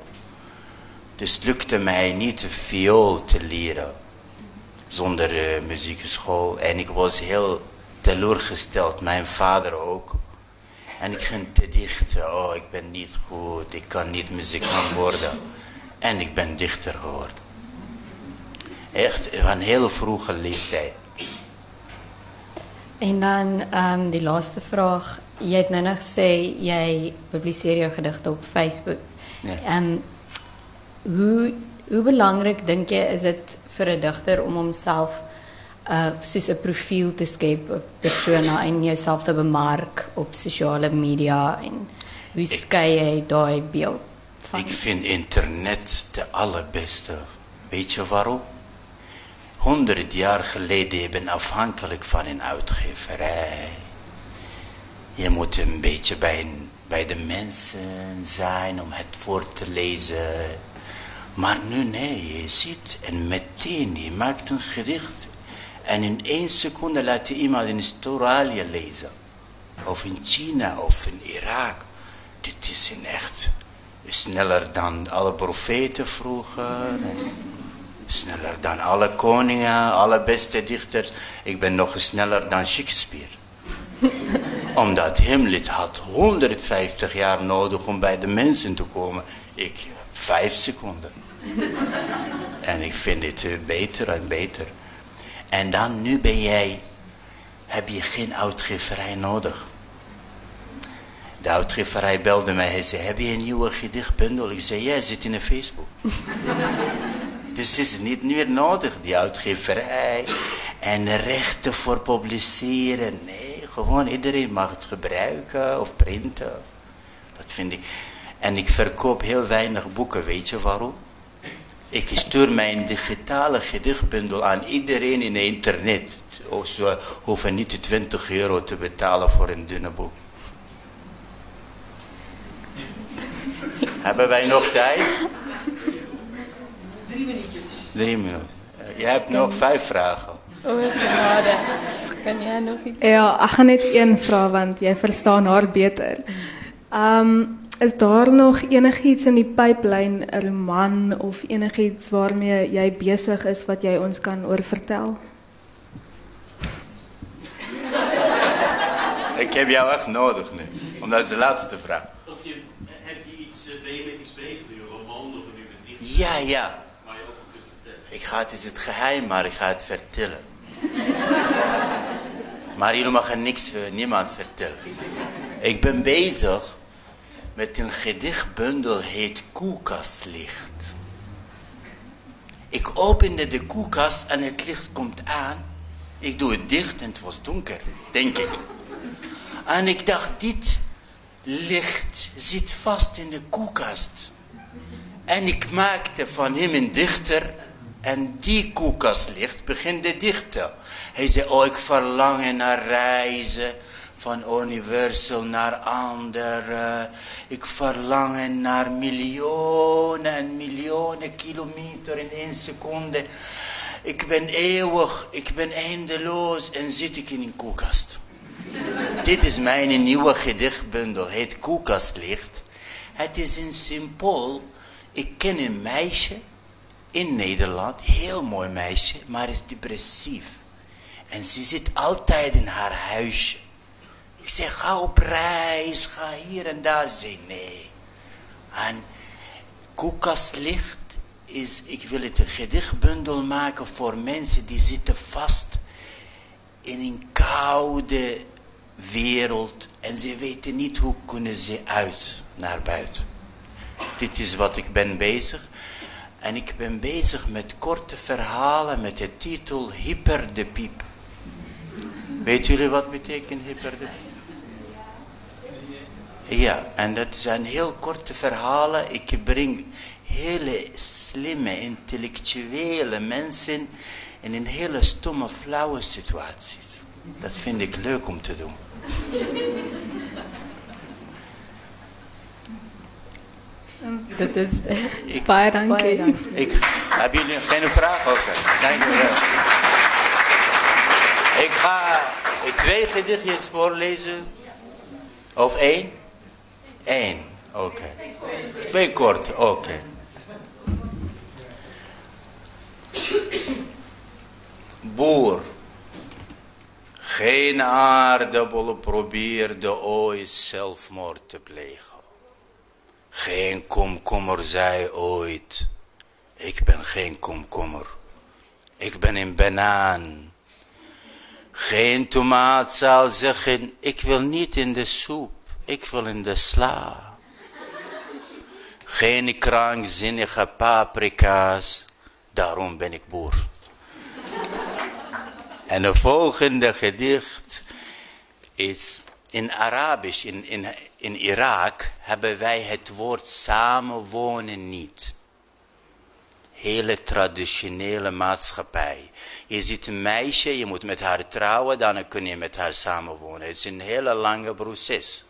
Dus het lukte mij niet de viool te leren zonder eh, muziekschool. En ik was heel teleurgesteld, mijn vader ook. En ik ging te dichten, oh ik ben niet goed, ik kan niet muzikant worden. En ik ben dichter geworden. Echt van heel vroege leeftijd. En dan ehm die laaste vraag, jy het nou nog gesê jy publiseer jou gedigte op Facebook. Ja. Hoe hoe belangrik dink jy is dit vir 'n digter om homself uh soos 'n profiel te skep, 'n persona en jouself te bemark op sosiale media en hoe skei jy daai beeld van Ik vind internet de allerbeste. Weet je waarom? Honderd jaar geleden je bent afhankelijk van een uitgeverij. Je moet een beetje bij, een- bij de mensen zijn om het voor te lezen. Maar nu nee, je ziet en meteen, je maakt een gedicht. En in één seconde laat je iemand in Australië lezen. Of in China of in Irak. Dit is een echt sneller dan alle profeten vroeger. Sneller dan alle koningen, alle beste dichters. Ik ben nog sneller dan Shakespeare. Omdat Hamlet had 150 jaar nodig om bij de mensen te komen. Ik vijf seconden. en ik vind het eh, beter en beter. En dan nu ben jij, heb je geen uitgeverij nodig. De uitgeverij belde mij. Hij zei, heb je een nieuwe gedichtbundel? Ik zei, ja, zit in de Facebook. dus het is niet meer nodig, die uitgeverij. En rechten voor publiceren. Nee, gewoon iedereen mag het gebruiken of printen. Dat vind ik. En ik verkoop heel weinig boeken, weet je waarom? Ik stuur mijn digitale gedichtbundel aan iedereen in het internet. Of ze hoeven niet 20 euro te betalen voor een dunne boek. Hebben wij nog tijd? Drie minuutjes. Drie minuten. Je hebt nog vijf vragen. O, genade. Kan jy nog iets Ja, ek gaan net een vra want jy verstaan haar beter. Ehm is daar nog enigiets in die pyplyn, 'n roman of enigiets waarmee jy besig is wat jy ons kan oor vertel? Ik heb jou echt nodig nu. Omdat het is de laatste vraag. Of je, heb je iets, eh, ben je met iets bezig, met een roman of een gedicht? Ja, ja. Waar je ook op kunt vertellen. Ik ga het, is het geheim, maar ik ga het vertellen. maar jullie mogen niks voor niemand vertellen. Ik ben bezig met een gedichtbundel heet Koelkastlicht. Ik opende de koelkast en het licht komt aan. Ik doe het dicht en het was donker, denk ik. En ik dacht, dit licht zit vast in de koelkast. En ik maakte van hem een dichter. En die koelkastlicht begint te dichten. Hij zei, oh ik verlang naar reizen. Van Universal naar andere. Ik verlang naar miljoenen en miljoenen kilometer in één seconde. Ik ben eeuwig, ik ben eindeloos en zit ik in een koelkast. Dit is mijn nieuwe gedichtbundel, het koelkastlicht. Het is een symbool. Ik ken een meisje in Nederland, heel mooi meisje, maar is depressief. En ze zit altijd in haar huisje. Ik zeg, ga op reis, ga hier en daar. Ze nee. En koelkastlicht is, ik wil het een gedichtbundel maken voor mensen die zitten vast in een koude wereld en ze weten niet hoe kunnen ze uit naar buiten. Dit is wat ik ben bezig. En ik ben bezig met korte verhalen met de titel Hyper de Piep. Weet jullie wat betekent Hyper de Piep? Ja, en dat zijn heel korte verhalen. Ik breng hele slimme, intellectuele mensen in een hele stomme, flauwe situaties. Dat vind ik leuk om te doen. Dit is ik, dankie. Ik, hebben jullie geen vraag? Oké, okay. dank u wel. Ik ga twee gedichtjes voorlezen. Of één? Eén, oké. Twee kort, oké. Boer. Geen aardappel probeerde ooit zelfmoord te plegen. Geen komkommer zei ooit, ik ben geen komkommer. Ik ben een banaan. Geen tomaat zal zeggen, ik wil niet in de soep, ik wil in de sla. Geen krankzinnige paprika's, daarom ben ik boer. En de volgende gedicht is in Arabisch, in, in, in Irak, hebben wij het woord samenwonen niet. Hele traditionele maatschappij. Je ziet een meisje, je moet met haar trouwen, dan kun je met haar samenwonen. Het is een hele lange proces.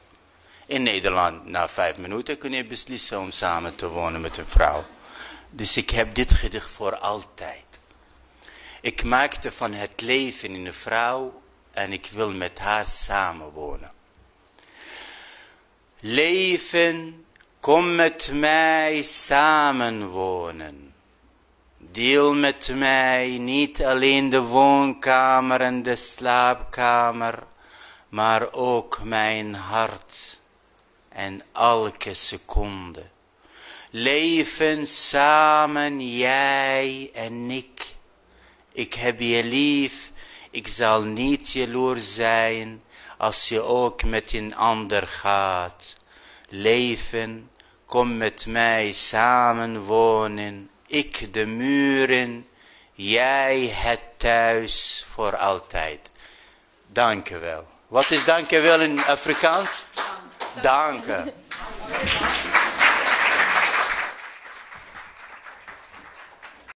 In Nederland, na vijf minuten kun je beslissen om samen te wonen met een vrouw. Dus ik heb dit gedicht voor altijd. Ik maakte van het leven in een vrouw en ik wil met haar samenwonen. Leven, kom met mij samenwonen. Deel met mij niet alleen de woonkamer en de slaapkamer, maar ook mijn hart en elke seconde. Leven samen, jij en ik ik heb je lief, ik zal niet jaloers zijn als je ook met een ander gaat. Leven, kom met mij samen wonen, ik de muren, jij het thuis voor altijd. Dank je wel. Wat is dank je wel in Afrikaans? Dank. Dank.